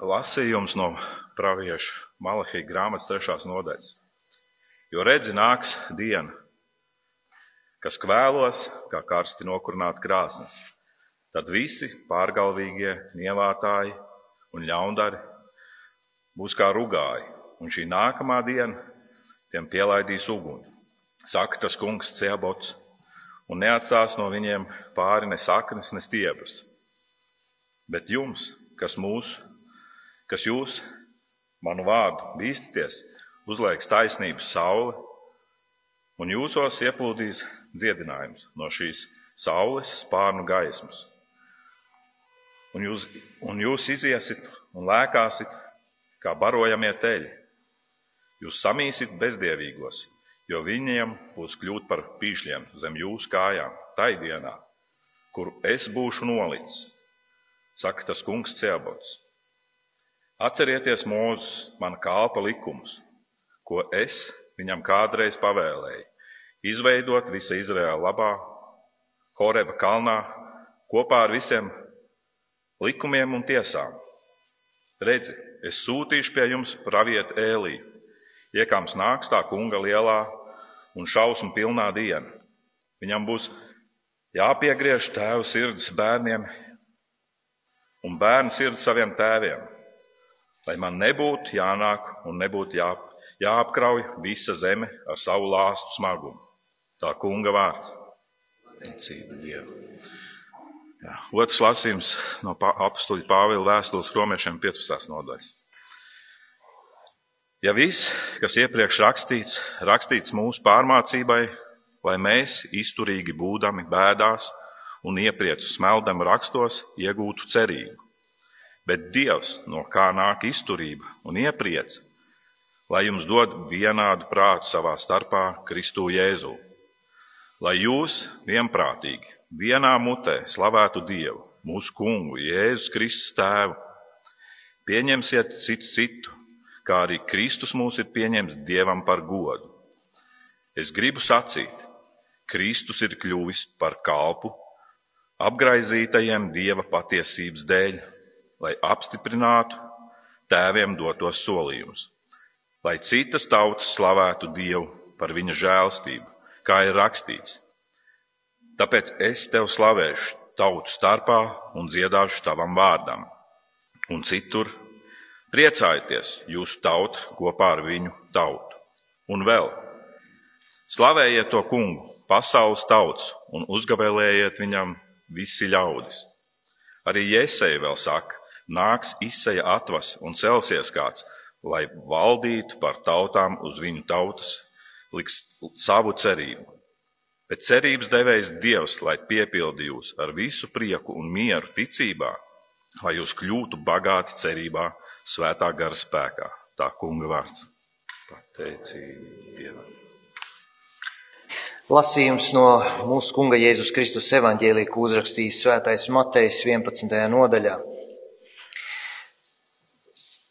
Lasījums no pravieša Malahija grāmatas trešās nodaļas. Jo redzi, nāks diena, kas kvēlos, kā karsti nokurināt krāsnes. Tad visi pārgalvīgie, nievātāji un ļaundari būs kā rugāji, un šī nākamā diena tiem pielaidīs uguni. Saka tas kungs Ciebots, un neatstās no viņiem pāri ne saknes, ne stiebras. Bet jums, kas mūs, kas jūs, manu vārdu bīstaties, uzlieks taisnības saule, un jūsos ieplūdīs dziedinājums no šīs saules spārnu gaismas. Un jūs, un jūs iziesit un lēkāsit kā barojamie teļi. Jūs samīsit bezdievīgos, jo viņiem būs kļūt par pīšļiem zem jūsu kājām, tai dienā, kur es būšu nolicis, saka tas kungs Ciebots. Atcerieties mūsu, mana kalpa likumus, ko es viņam kādreiz pavēlēju, izveidot visa Izraēla labā, Horeba kalnā, kopā ar visiem likumiem un tiesām. Redzi, es sūtīšu pie jums pravietu ēliju, iekāms nāks tā kunga lielā un šausmu pilnā diena. Viņam būs jāpiegriež tēvu sirds bērniem un bērnu sirds saviem tēviem, lai man nebūtu jānāk un nebūtu jā, jāapkrauj visa zeme ar savu lāstu smagumu. Tā kunga vārds. Ticība Dievu. Jā. Otrs lasījums no apstuļa Pāvila vēstules romiešiem 15. nodaļas. Ja viss, kas iepriekš rakstīts, rakstīts mūsu pārmācībai, lai mēs, izturīgi būdami bēdās un iepriecu smeldam rakstos, iegūtu cerību. Bet Dievs, no kā nāk izturība un iepriece, lai jums dod vienādu prātu savā starpā Kristu Jēzu lai jūs vienprātīgi, vienā mutē slavētu Dievu, mūsu kungu, Jēzus Kristus tēvu. Pieņemsiet citu citu, kā arī Kristus mūs ir pieņemts Dievam par godu. Es gribu sacīt, Kristus ir kļuvis par kalpu apgraizītajiem Dieva patiesības dēļ, lai apstiprinātu tēviem dotos solījumus, lai citas tautas slavētu Dievu par viņa žēlstību kā ir rakstīts. Tāpēc es tev slavēšu tautu starpā un dziedāšu tavam vārdam. Un citur priecājieties jūsu tauta kopā ar viņu tautu. Un vēl slavējiet to kungu, pasaules tauts, un uzgavēlējiet viņam visi ļaudis. Arī Jēzeja vēl saka, nāks izseja atvas un celsies kāds, lai valdītu par tautām uz viņu tautas liks savu cerību. Bet cerības devējs Dievs, lai piepildi jūs ar visu prieku un mieru ticībā, lai jūs kļūtu bagāti cerībā, svētā gara spēkā. Tā kunga vārds - pateicība Dievam. Lasījums no mūsu kunga Jēzus Kristus evaņģēlī, ko uzrakstījis svētais Matejs 11. nodaļā.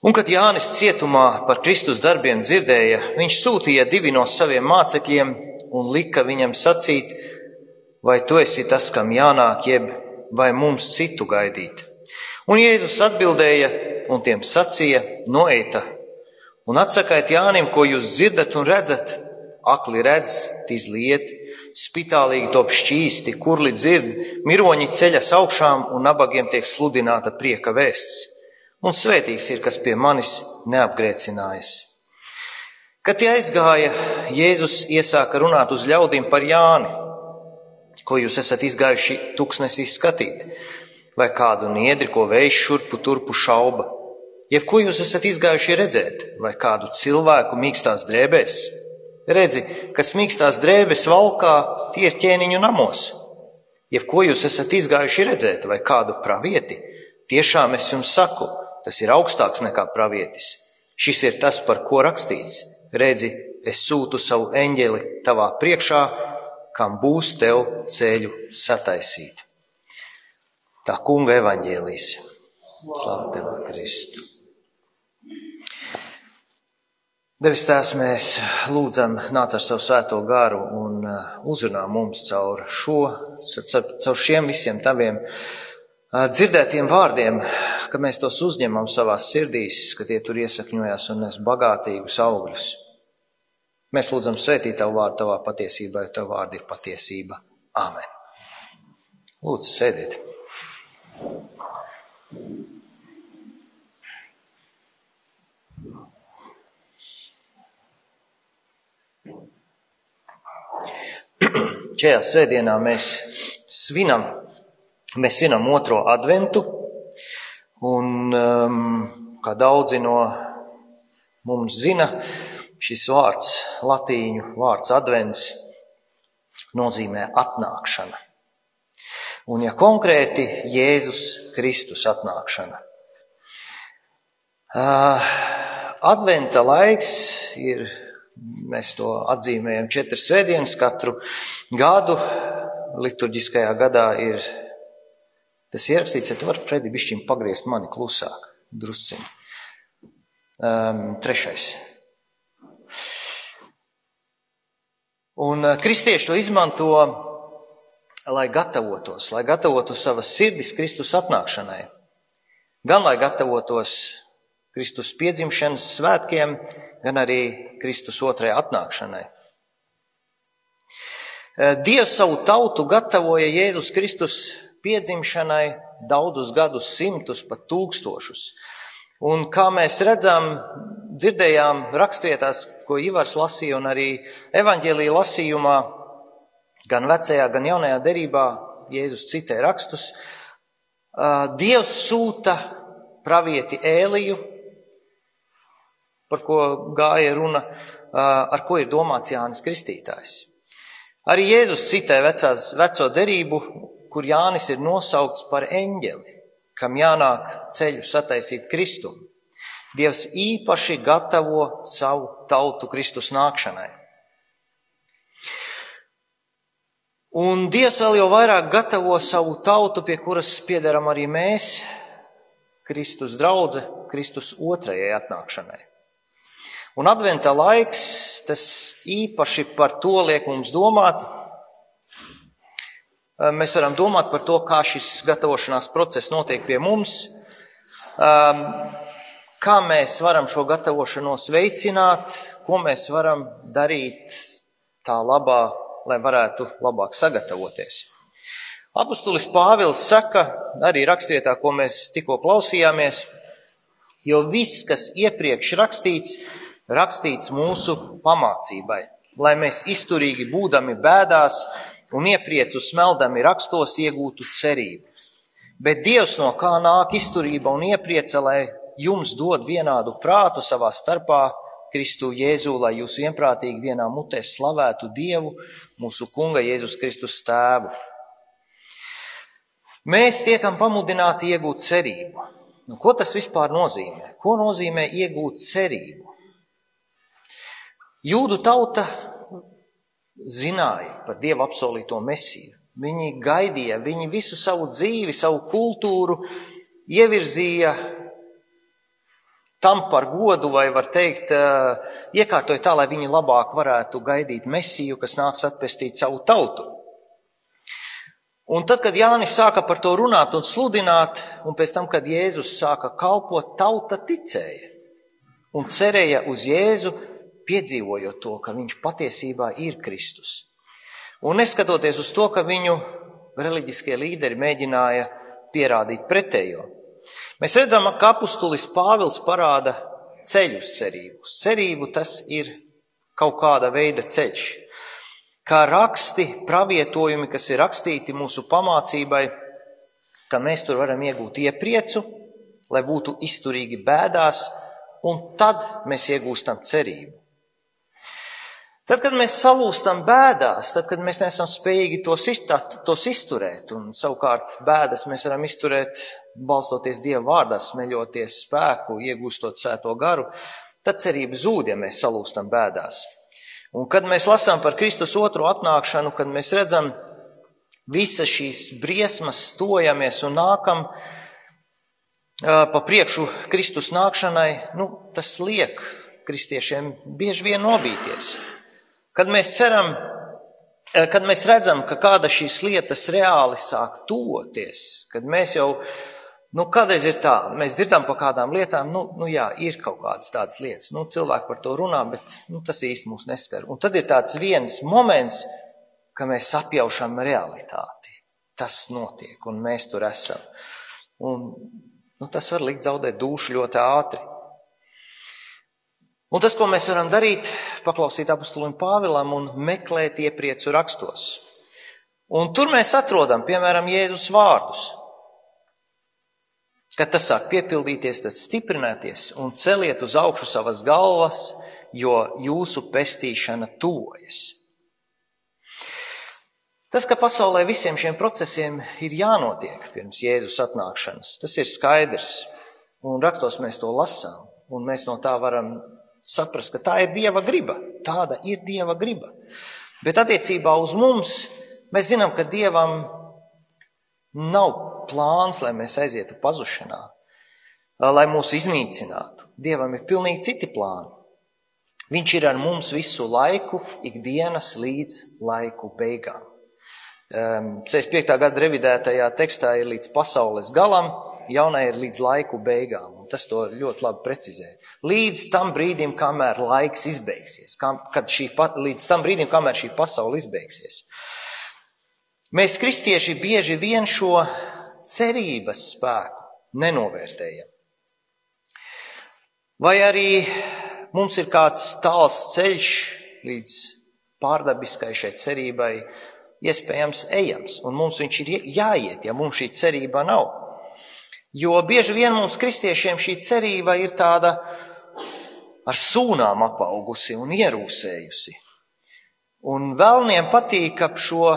Un, kad Jānis cietumā par Kristus darbiem dzirdēja, viņš sūtīja divi no saviem mācekļiem un lika viņam sacīt, vai tu esi tas, kam jānāk, jeb vai mums citu gaidīt. Un Jēzus atbildēja un tiem sacīja, noeita un atsakaiet Jānim, ko jūs dzirdat un redzat. Akli redz, tīzli iet, spitālīgi top šķīsti, kurli dzird, miroņi ceļas augšām un nabagiem tiek sludināta prieka vēsts un svētīgs ir, kas pie manis neapgrēcinājas. Kad tie aizgāja, Jēzus iesāka runāt uz ļaudīm par Jāni, ko jūs esat izgājuši tuksnesī skatīt, vai kādu niedri, ko vējš šurpu turpu šauba, jeb ko jūs esat izgājuši redzēt, vai kādu cilvēku mīkstās drēbēs. Redzi, kas mīkstās drēbes valkā, tie ir ķēniņu namos. Jeb ko jūs esat izgājuši redzēt, vai kādu pravieti, tiešām es jums saku, tas ir augstāks nekā pravietis. Šis ir tas, par ko rakstīts. Redzi, es sūtu savu eņģeli tavā priekšā, kam būs tev ceļu sataisīt. Tā kunga evaņģēlīs. Slavu tev, Kristu. Devis tās mēs lūdzam, nāc ar savu svēto garu un uh, uzrunā mums caur šo, caur šiem visiem taviem dzirdētiem vārdiem, ka mēs tos uzņemam savās sirdīs, ka tie tur iesakņojās un nes bagātīgus augļus. Mēs lūdzam svētīt tavu vārdu tavā patiesībā, jo tavu vārdu ir patiesība. Āmen. Lūdzu, sēdiet. Šajā sēdienā mēs svinam Mēs zinām otro adventu, un um, kā daudzi no mums zina, šis vārds, latīņu vārds advents, nozīmē atnākšana. Un, ja konkrēti, Jēzus Kristus atnākšana. Uh, adventa laiks ir, mēs to atzīmējam četras svētdienas katru gadu, liturģiskajā gadā ir Tas ierakstīts, ja tu vari, Fredi, bišķiņ pagriezt mani klusāk, drusciņi. Um, trešais. Un uh, kristieši to izmanto, lai gatavotos, lai gatavotu savas sirdis Kristus atnākšanai. Gan lai gatavotos Kristus piedzimšanas svētkiem, gan arī Kristus otrajai atnākšanai. Uh, Dievs savu tautu gatavoja Jēzus Kristus piedzimšanai daudzus gadus, simtus, pat tūkstošus. Un kā mēs redzam, dzirdējām rakstvietās, ko Ivars lasīja, un arī evaņģēlīja lasījumā, gan vecajā, gan jaunajā derībā, Jēzus citē rakstus, Dievs sūta pravieti Ēliju, par ko gāja runa, ar ko ir domāts Jānis Kristītājs. Arī Jēzus citē vecās, veco derību kur Jānis ir nosaukts par eņģeli, kam jānāk ceļu sataisīt Kristumu. Dievs īpaši gatavo savu tautu Kristus nākšanai. Un Dievs vēl jau vairāk gatavo savu tautu, pie kuras piedaram arī mēs, Kristus draudze, Kristus otrajai atnākšanai. Un adventa laiks, tas īpaši par to liek mums domāt, mēs varam domāt par to, kā šis gatavošanās process notiek pie mums, ehm, kā mēs varam šo gatavošanos veicināt, ko mēs varam darīt tā labā, lai varētu labāk sagatavoties. Apostulis Pāvils saka, arī rakstietā, ko mēs tikko klausījāmies, jo viss, kas iepriekš rakstīts, rakstīts mūsu pamācībai, lai mēs izturīgi būdami bēdās, un iepriecu smeldami rakstos iegūtu cerību. Bet Dievs no kā nāk izturība un ieprieca, lai jums dod vienādu prātu savā starpā, Kristu Jēzu, lai jūs vienprātīgi vienā mutē slavētu Dievu, mūsu Kunga Jēzus Kristus tēvu. Mēs tiekam pamudināti iegūt cerību. Nu, ko tas vispār nozīmē? Ko nozīmē iegūt cerību? Jūdu tauta zināja par Dieva apsolīto mesiju. Viņi gaidīja, viņi visu savu dzīvi, savu kultūru ievirzīja tam par godu, vai var teikt, iekārtoja tā, lai viņi labāk varētu gaidīt mesiju, kas nāks atpestīt savu tautu. Un tad, kad Jānis sāka par to runāt un sludināt, un pēc tam, kad Jēzus sāka kalpot, tauta ticēja un cerēja uz Jēzu, piedzīvojot to, ka viņš patiesībā ir Kristus. Un neskatoties uz to, ka viņu reliģiskie līderi mēģināja pierādīt pretējo. Mēs redzam, ka apustulis Pāvils parāda ceļu uz cerību. Uz cerību tas ir kaut kāda veida ceļš. Kā raksti, pravietojumi, kas ir rakstīti mūsu pamācībai, ka mēs tur varam iegūt iepriecu, lai būtu izturīgi bēdās, un tad mēs iegūstam cerību. Tad, kad mēs salūstam bēdās, tad, kad mēs nesam spējīgi tos, iztāt, tos izturēt, un savukārt bēdas mēs varam izturēt balstoties Dieva vārdā, smeļoties spēku, iegūstot svēto garu, tad cerība zūd, ja mēs salūstam bēdās. Un kad mēs lasām par Kristus otro atnākšanu, kad mēs redzam visas šīs briesmas, stojamies un nākam pa priekšu Kristus nākšanai, nu, tas liek kristiešiem bieži vien nobīties. Kad mēs ceram Eh, kad mēs redzam, ka kāda šīs lietas reāli sāk tuvoties, kad mēs jau, nu, kādreiz ir tā, mēs dzirdam par kādām lietām, nu, nu jā, ir kaut kādas tādas lietas, nu, cilvēki par to runā, bet, nu, tas īsti mūs neskar. Un tad ir tāds viens moments, ka mēs apjaušam realitāti. Tas notiek, un mēs tur esam. Un, nu, tas var likt zaudēt dušu ļoti ātri. Un tas, ko mēs varam darīt, paklausīt apustulim Pāvilam un meklēt iepriecu rakstos. Un tur mēs atrodam, piemēram, Jēzus vārdus. Kad tas sāk piepildīties, tad stiprināties un celiet uz augšu savas galvas, jo jūsu pestīšana tuvojas. Tas, ka pasaulē visiem šiem procesiem ir jānotiek pirms Jēzus atnākšanas, tas ir skaidrs. Un rakstos mēs to lasām, un mēs no tā varam saprast, ka tā ir Dieva griba. Tāda ir Dieva griba. Bet attiecībā uz mums mēs zinām, ka Dievam nav plāns, lai mēs aizietu pazušanā, lai mūs iznīcinātu. Dievam ir pilnīgi citi plāni. Viņš ir ar mums visu laiku, ikdienas līdz laiku beigām. 65. Ehm, gada revidētajā tekstā ir līdz pasaules galam, jaunai ir līdz laiku beigām. Un tas to ļoti labi precizē. Līdz tam brīdim, kamēr laiks izbeigsies, kam, kad šī, līdz tam brīdim, kamēr šī pasaule izbeigsies. Mēs, kristieši, bieži vien šo cerības spēku nenovērtējam. Vai arī mums ir kāds tāls ceļš līdz pārdabiskai šai cerībai, iespējams, ejams, un mums viņš ir jāiet, ja mums šī cerība nav. Jo bieži vien mums, kristiešiem, šī cerība ir tāda ar sūnām apaugusi un ierūsējusi. Un vēlniem patīk ap šo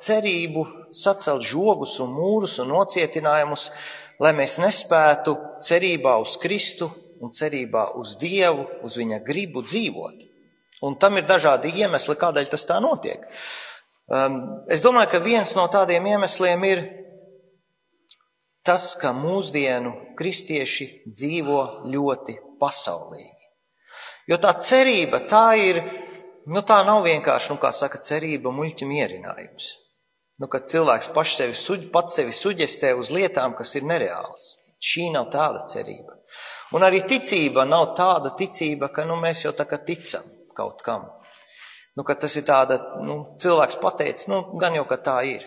cerību sacelt žogus un mūrus un nocietinājumus, lai mēs nespētu cerībā uz Kristu un cerībā uz Dievu, uz viņa gribu dzīvot. Un tam ir dažādi iemesli, kādēļ tas tā notiek. Um, es domāju, ka viens no tādiem iemesliem ir tas, ka mūsdienu kristieši dzīvo ļoti pasaulīgi. Jo tā cerība, tā ir, nu tā nav vienkārši, nu kā saka, cerība muļķi mierinājums. Nu, kad cilvēks paš sevi, suģ, pats sevi suģestē uz lietām, kas ir nereāls. Šī nav tāda cerība. Un arī ticība nav tāda ticība, ka nu, mēs jau tā kā ticam kaut kam. Nu, ka tas ir tāda, nu, cilvēks pateica, nu, gan jau, ka tā ir.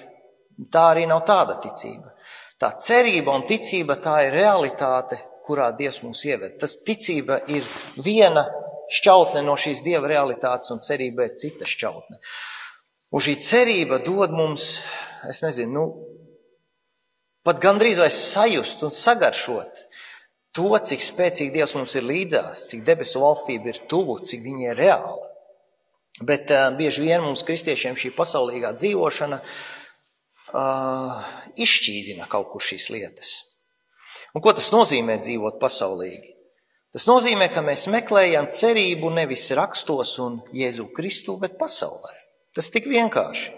Tā arī nav tāda ticība. Tā cerība un ticība tā ir realitāte, kurā Dievs mūs ieved. Tas ticība ir viena šķautne no šīs Dieva realitātes, un cerība ir cita šķautne. Un šī cerība dod mums, es nezinu, nu, pat gandrīz vai sajust un sagaršot to, cik spēcīgi Dievs mums ir līdzās, cik debesu valstība ir tuvu, cik viņa ir reāla. Bet uh, bieži vien mums, kristiešiem, šī pasaulīgā dzīvošana uh, uh, izšķīdina kaut kur šīs lietas. Un ko tas nozīmē dzīvot pasaulīgi? Tas nozīmē, ka mēs meklējam cerību nevis rakstos un Jēzu Kristu, bet pasaulē. Tas tik vienkārši.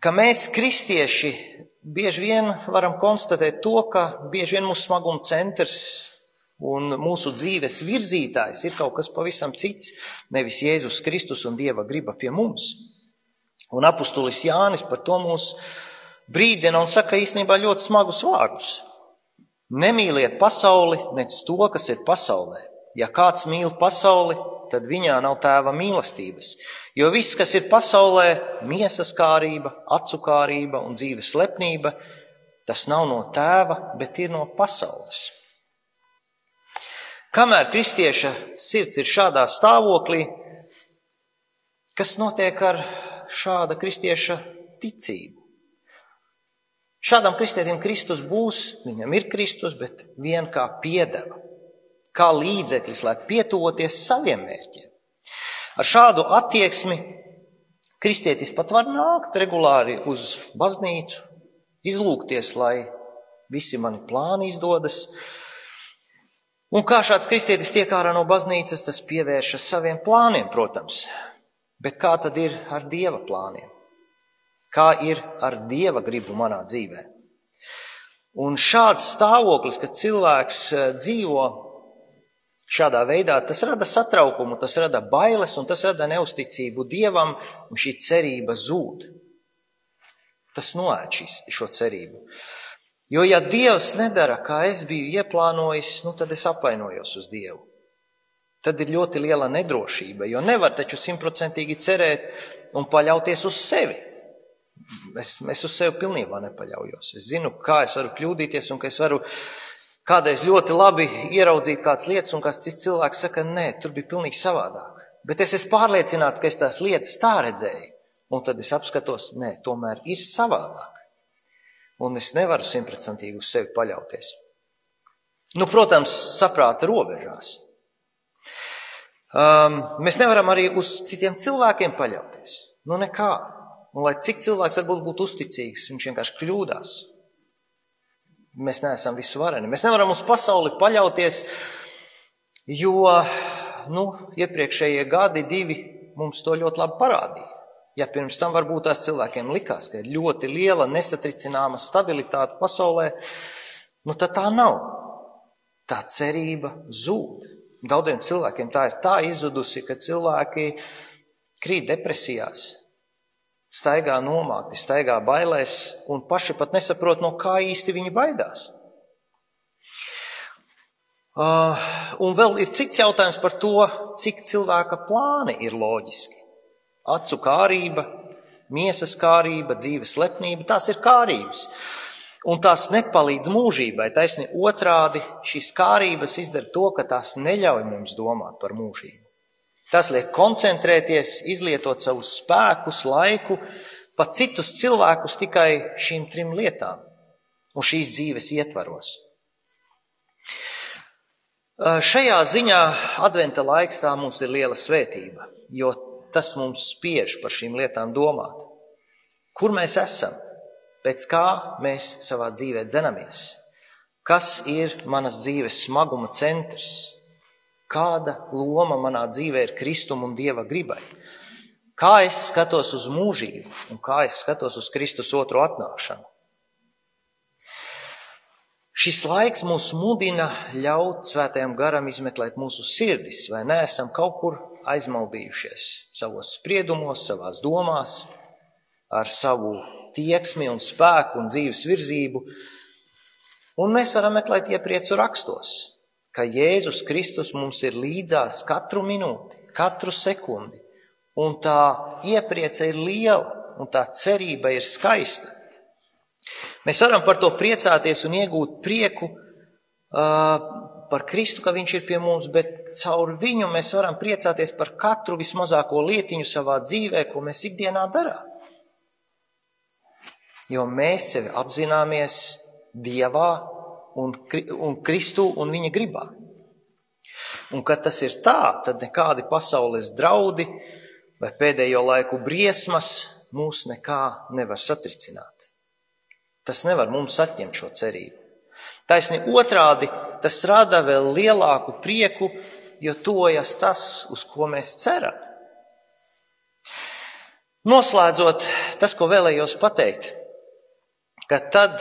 Ka mēs, kristieši, bieži vien varam konstatēt to, ka bieži vien mūsu smaguma centrs un mūsu dzīves virzītājs ir kaut kas pavisam cits, nevis Jēzus Kristus un Dieva griba pie mums. Un apustulis Jānis par to mūs brīdina un saka īstenībā ļoti smagus vārdus. Nemīliet pasauli, nec to, kas ir pasaulē. Ja kāds mīl pasauli, tad viņā nav tēva mīlestības. Jo viss, kas ir pasaulē, miesas kārība, acu kārība un dzīves lepnība, tas nav no tēva, bet ir no pasaules. Kamēr kristieša sirds ir šādā stāvoklī, kas notiek ar šāda kristieša ticība. Šādam kristietim Kristus būs, viņam ir Kristus, bet vien kā piedeva, kā līdzeklis, lai pietuvoties saviem mērķiem. Ar šādu attieksmi kristietis pat var nākt regulāri uz baznīcu, izlūgties, lai visi mani plāni izdodas. Un kā šāds kristietis tiek ārā no baznīcas, tas pievēršas saviem plāniem, protams, Bet kā tad ir ar dieva plāniem? Kā ir ar dieva gribu manā dzīvē? Un šāds stāvoklis, kad cilvēks eh, dzīvo Šādā veidā tas rada satraukumu, tas rada bailes un tas rada neusticību Dievam, un šī cerība zūd. Tas noēd šo cerību. Jo, ja Dievs nedara, kā es biju ieplānojis, nu, tad es apvainojos uz Dievu. Tad ir ļoti liela nedrošība, jo nevar taču simtprocentīgi cerēt un paļauties uz sevi. Es, es uz sevi pilnībā nepaļaujos. Es zinu, kā es varu kļūdīties un ka es varu kādreiz ļoti labi ieraudzīt kādas lietas, un kāds cits cilvēks saka, nē, tur bija pilnīgi savādāk. Bet es esmu pārliecināts, ka es tās lietas tā redzēju, un tad es apskatos, nē, tomēr ir savādāk. Un es nevaru simtprocentīgi uz sevi paļauties. Nu, protams, saprāta robežās. Um, mēs nevaram arī uz citiem cilvēkiem paļauties. Nu, nekā. Un lai cik cilvēks varbūt būtu uzticīgs, viņš vienkārši kļūdās. Mēs neesam visu vareni. Mēs nevaram uz pasauli paļauties, jo nu, iepriekšējie gadi divi mums to ļoti labi parādīja. Ja pirms tam varbūt tās cilvēkiem likās, ka ir ļoti liela nesatricināma stabilitāte pasaulē, nu tad tā nav. Tā cerība zūd. Daudziem cilvēkiem tā ir tā izzudusi, ka cilvēki krīt depresijās, staigā nomākti, staigā bailēs un paši pat nesaprot, no kā īsti viņi baidās. Uh, un vēl ir cits jautājums par to, cik cilvēka plāni ir loģiski. Acu kārība, miesas kārība, dzīves lepnība, tās ir kārības. Un tās nepalīdz mūžībai. Taisni otrādi, šīs kārības izdara to, ka tās neļauj mums domāt par mūžību. Tas liek koncentrēties, izlietot savus spēkus, laiku, pat citus cilvēkus tikai šīm trim lietām un šīs dzīves ietvaros. Šajā ziņā adventa laiks tā mums ir liela svētība, jo tas mums spiež par šīm lietām domāt. Kur mēs esam? Pēc kā mēs savā dzīvē dzenamies? Kas ir manas dzīves smaguma centrs? Kāda loma manā dzīvē ir Kristum un Dieva gribai? Kā es skatos uz mūžību un kā es skatos uz Kristus otro atnākšanu? Šis laiks mūs mudina ļaut svētajam garam izmeklēt mūsu sirdis, vai neesam kaut kur aizmaldījušies savos spriedumos, savās domās, ar savu tieksmi un spēku un dzīves virzību. Un mēs varam meklēt iepriecu rakstos, ka Jēzus Kristus mums ir līdzās katru minūti, katru sekundi, un tā iepriece ir liela, un tā cerība ir skaista. Mēs varam par to priecāties un iegūt prieku uh, par Kristu, ka Viņš ir pie mums, bet caur viņu mēs varam priecāties par katru vismazāko lietiņu savā dzīvē, ko mēs ikdienā darām. Jo mēs sevi apzināmies Dievā un, un Kristu un viņa gribā. Un, kad tas ir tā, tad nekādi pasaules draudi vai pēdējo laiku briesmas mūs nekā nevar satricināt. Tas nevar mums atņemt šo cerību. Taisni otrādi, tas rada vēl lielāku prieku, jo tojas tas, uz ko mēs ceram. Noslēdzot, tas, ko vēlējos pateikt, ka tad,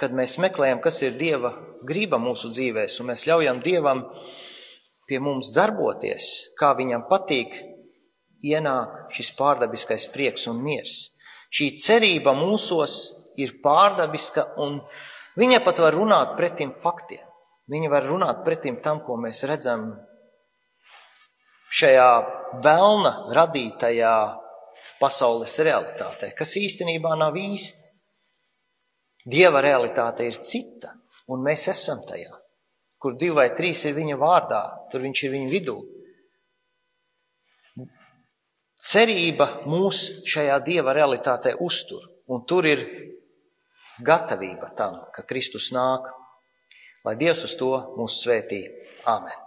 kad mēs meklējam, kas ir Dieva griba mūsu dzīvēs, un mēs ļaujam Dievam pie mums darboties, kā viņam patīk, ienāk šis pārdabiskais prieks un miers. Šī cerība mūsos ir pārdabiska, un viņa pat var runāt pretim faktiem. Viņa var runāt pretim tam, ko mēs redzam šajā vēlna radītajā pasaules realitātē, kas īstenībā nav īsti. Dieva realitāte ir cita, un mēs esam tajā. Kur divi vai trīs ir viņa vārdā, tur viņš ir viņa vidū. Cerība mūs šajā dieva realitātē uztur, un tur ir gatavība tam, ka Kristus nāk. Lai Dievs uz to mūs svētī. Āmen!